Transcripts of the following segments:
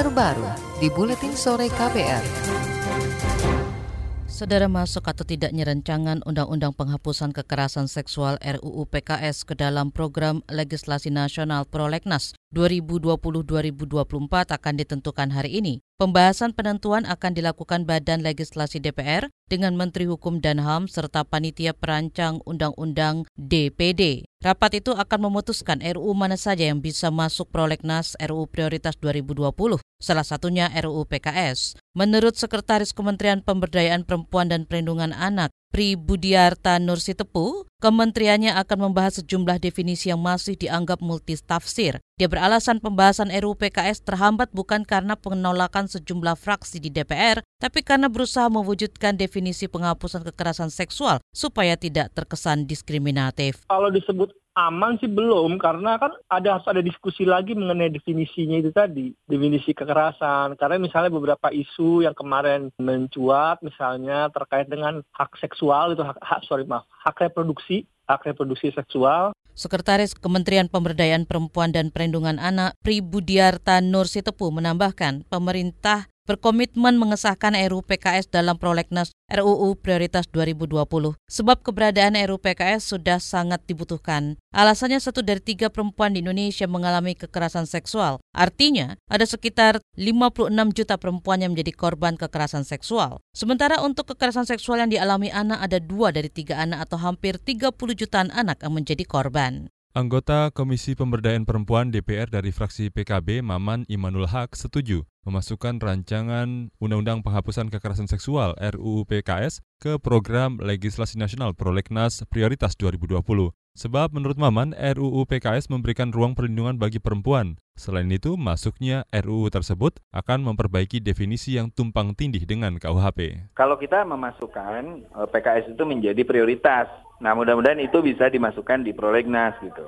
terbaru di Buletin Sore KPR. Saudara masuk atau tidaknya rancangan Undang-Undang Penghapusan Kekerasan Seksual RUU PKS ke dalam program legislasi nasional Prolegnas 2020-2024 akan ditentukan hari ini. Pembahasan penentuan akan dilakukan Badan Legislasi DPR dengan Menteri Hukum dan HAM serta Panitia Perancang Undang-Undang DPD. Rapat itu akan memutuskan RUU mana saja yang bisa masuk prolegnas RUU Prioritas 2020, salah satunya RUU PKS. Menurut Sekretaris Kementerian Pemberdayaan Perempuan dan Perlindungan Anak, Pri Budiarta Nursitepu, kementeriannya akan membahas sejumlah definisi yang masih dianggap multitafsir. Dia beralasan pembahasan RUU PKS terhambat bukan karena penolakan sejumlah fraksi di DPR, tapi karena berusaha mewujudkan definisi penghapusan kekerasan seksual supaya tidak terkesan diskriminatif. Kalau disebut aman sih belum karena kan ada harus ada diskusi lagi mengenai definisinya itu tadi definisi kekerasan karena misalnya beberapa isu yang kemarin mencuat misalnya terkait dengan hak seksual itu hak, hak sorry maaf hak reproduksi hak reproduksi seksual. Sekretaris Kementerian Pemberdayaan Perempuan dan Perlindungan Anak Pri Budiarta Nur menambahkan pemerintah berkomitmen mengesahkan RUU PKS dalam prolegnas RUU Prioritas 2020. Sebab keberadaan RUU PKS sudah sangat dibutuhkan. Alasannya satu dari tiga perempuan di Indonesia mengalami kekerasan seksual. Artinya, ada sekitar 56 juta perempuan yang menjadi korban kekerasan seksual. Sementara untuk kekerasan seksual yang dialami anak ada dua dari tiga anak atau hampir 30 jutaan anak yang menjadi korban. Anggota Komisi Pemberdayaan Perempuan DPR dari fraksi PKB Maman Imanul Haq setuju memasukkan rancangan Undang-Undang Penghapusan Kekerasan Seksual RUU PKS ke program legislasi nasional Prolegnas Prioritas 2020. Sebab menurut Maman, RUU PKS memberikan ruang perlindungan bagi perempuan. Selain itu, masuknya RUU tersebut akan memperbaiki definisi yang tumpang tindih dengan KUHP. Kalau kita memasukkan eh, PKS itu menjadi prioritas Nah, mudah-mudahan itu bisa dimasukkan di prolegnas gitu.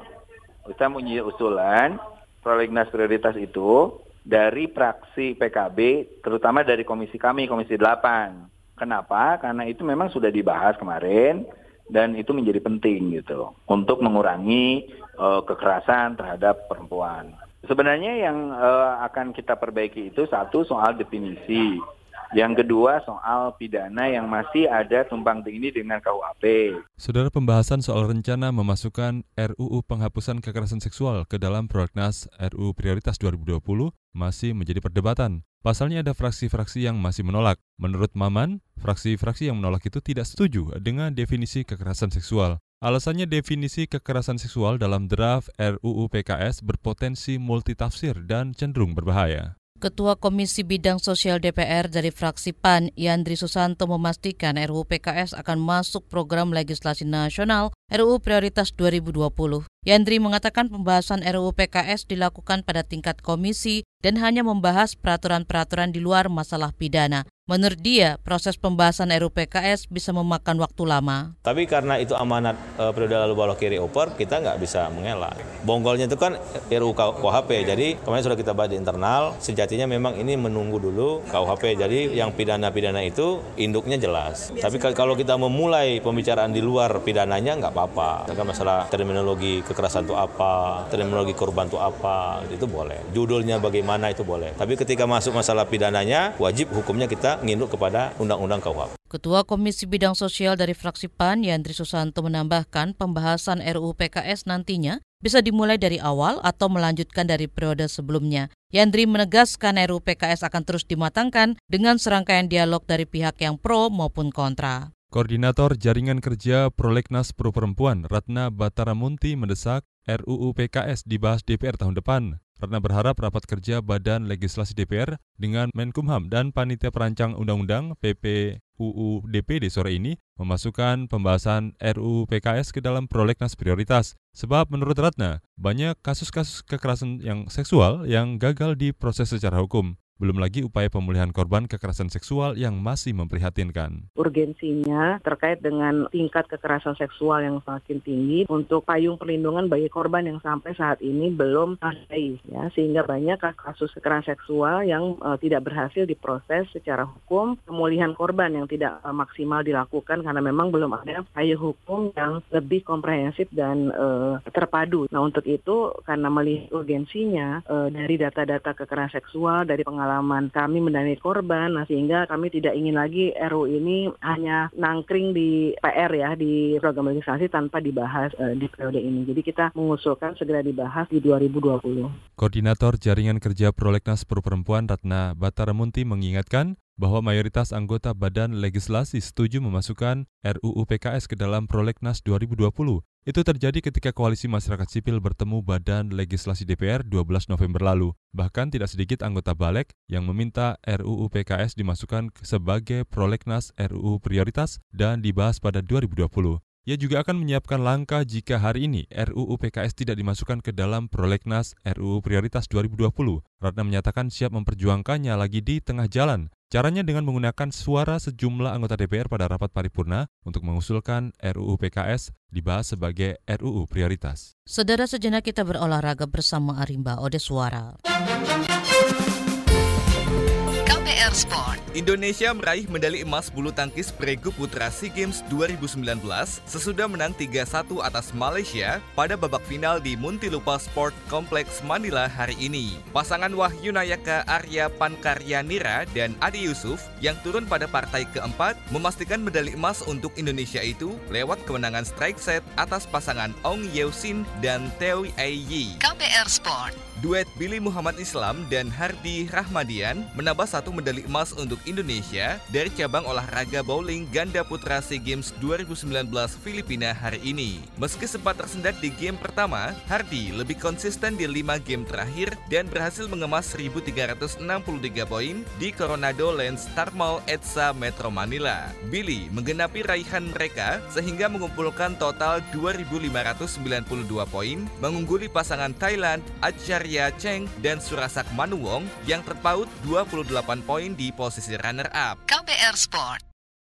Kita punya usulan prolegnas prioritas itu dari praksi PKB, terutama dari komisi kami, komisi 8. Kenapa? Karena itu memang sudah dibahas kemarin dan itu menjadi penting gitu untuk mengurangi uh, kekerasan terhadap perempuan. Sebenarnya yang uh, akan kita perbaiki itu satu soal definisi yang kedua soal pidana yang masih ada tumpang tindih dengan KUHP. Saudara pembahasan soal rencana memasukkan RUU penghapusan kekerasan seksual ke dalam prolegnas RUU Prioritas 2020 masih menjadi perdebatan. Pasalnya ada fraksi-fraksi yang masih menolak. Menurut Maman, fraksi-fraksi yang menolak itu tidak setuju dengan definisi kekerasan seksual. Alasannya definisi kekerasan seksual dalam draft RUU PKS berpotensi multitafsir dan cenderung berbahaya. Ketua Komisi Bidang Sosial DPR dari fraksi PAN, Yandri Susanto memastikan RUU PKS akan masuk program legislasi nasional RUU Prioritas 2020. Yandri mengatakan pembahasan RUU PKS dilakukan pada tingkat komisi dan hanya membahas peraturan-peraturan di luar masalah pidana. Menurut dia, proses pembahasan RUU PKS bisa memakan waktu lama. Tapi karena itu amanat e, periode lalu bawah kiri oper, kita nggak bisa mengelak. Bonggolnya itu kan RUU KUHP, jadi kemarin sudah kita bahas di internal, sejatinya memang ini menunggu dulu KUHP. Jadi yang pidana-pidana itu induknya jelas. Tapi kalau kita memulai pembicaraan di luar pidananya nggak apa-apa. Kan masalah terminologi kekerasan itu apa, terminologi korban itu apa, itu boleh. Judulnya bagaimana itu boleh. Tapi ketika masuk masalah pidananya, wajib hukumnya kita nginduk kepada Undang-Undang KUHP. Ketua Komisi Bidang Sosial dari fraksi PAN, Yandri Susanto menambahkan pembahasan RUU PKS nantinya bisa dimulai dari awal atau melanjutkan dari periode sebelumnya. Yandri menegaskan RUU PKS akan terus dimatangkan dengan serangkaian dialog dari pihak yang pro maupun kontra. Koordinator Jaringan Kerja Prolegnas Pro Perempuan Ratna Batara Munti mendesak RUU PKS dibahas DPR tahun depan. Ratna berharap rapat kerja Badan Legislasi DPR dengan Menkumham dan Panitia Perancang Undang-Undang PPUU DPD sore ini memasukkan pembahasan RUU PKS ke dalam prolegnas prioritas. Sebab menurut Ratna, banyak kasus-kasus kekerasan yang seksual yang gagal diproses secara hukum. Belum lagi upaya pemulihan korban kekerasan seksual yang masih memprihatinkan. Urgensinya terkait dengan tingkat kekerasan seksual yang semakin tinggi untuk payung perlindungan bagi korban yang sampai saat ini belum ada, ya sehingga banyak kasus kekerasan seksual yang uh, tidak berhasil diproses secara hukum, pemulihan korban yang tidak uh, maksimal dilakukan karena memang belum ada payung hukum yang lebih komprehensif dan uh, terpadu. Nah untuk itu karena melihat urgensinya uh, dari data-data kekerasan seksual dari pengalaman pengalaman kami mendanai korban, nah sehingga kami tidak ingin lagi RU ini hanya nangkring di PR ya di program legislasi tanpa dibahas uh, di periode ini. Jadi kita mengusulkan segera dibahas di 2020. Koordinator Jaringan Kerja Prolegnas Perempuan Ratna Bataramunti mengingatkan bahwa mayoritas anggota Badan Legislasi setuju memasukkan RUU PKS ke dalam Prolegnas 2020 itu terjadi ketika koalisi masyarakat sipil bertemu Badan Legislasi DPR 12 November lalu. Bahkan tidak sedikit anggota Balek yang meminta RUU PKS dimasukkan sebagai prolegnas RUU prioritas dan dibahas pada 2020. Ia juga akan menyiapkan langkah jika hari ini RUU PKS tidak dimasukkan ke dalam prolegnas RUU prioritas 2020. Ratna menyatakan siap memperjuangkannya lagi di tengah jalan Caranya dengan menggunakan suara sejumlah anggota DPR pada rapat paripurna untuk mengusulkan RUU PKS dibahas sebagai RUU prioritas. Saudara sejenak kita berolahraga bersama Arimba Ode Suara. Sport. Indonesia meraih medali emas bulu tangkis Pregu Putra SEA Games 2019 sesudah menang 3-1 atas Malaysia pada babak final di Muntinlupa Sport Complex Manila hari ini. Pasangan Wahyu Nayaka Arya Pankaryanira dan Adi Yusuf yang turun pada partai keempat memastikan medali emas untuk Indonesia itu lewat kemenangan strike set atas pasangan Ong Yeusin dan Teo Yi. KPR Sport. Duet Billy Muhammad Islam dan Hardi Rahmadian menambah satu medali emas untuk Indonesia dari cabang olahraga bowling ganda putra SEA Games 2019 Filipina hari ini. Meski sempat tersendat di game pertama, Hardi lebih konsisten di lima game terakhir dan berhasil mengemas 1.363 poin di Coronado Lands Star Mall Etsa Metro Manila. Billy menggenapi raihan mereka sehingga mengumpulkan total 2.592 poin, mengungguli pasangan Thailand Acharya Arya Cheng dan Surasak Manuwong yang terpaut 28 poin di posisi runner-up. KBR Sport.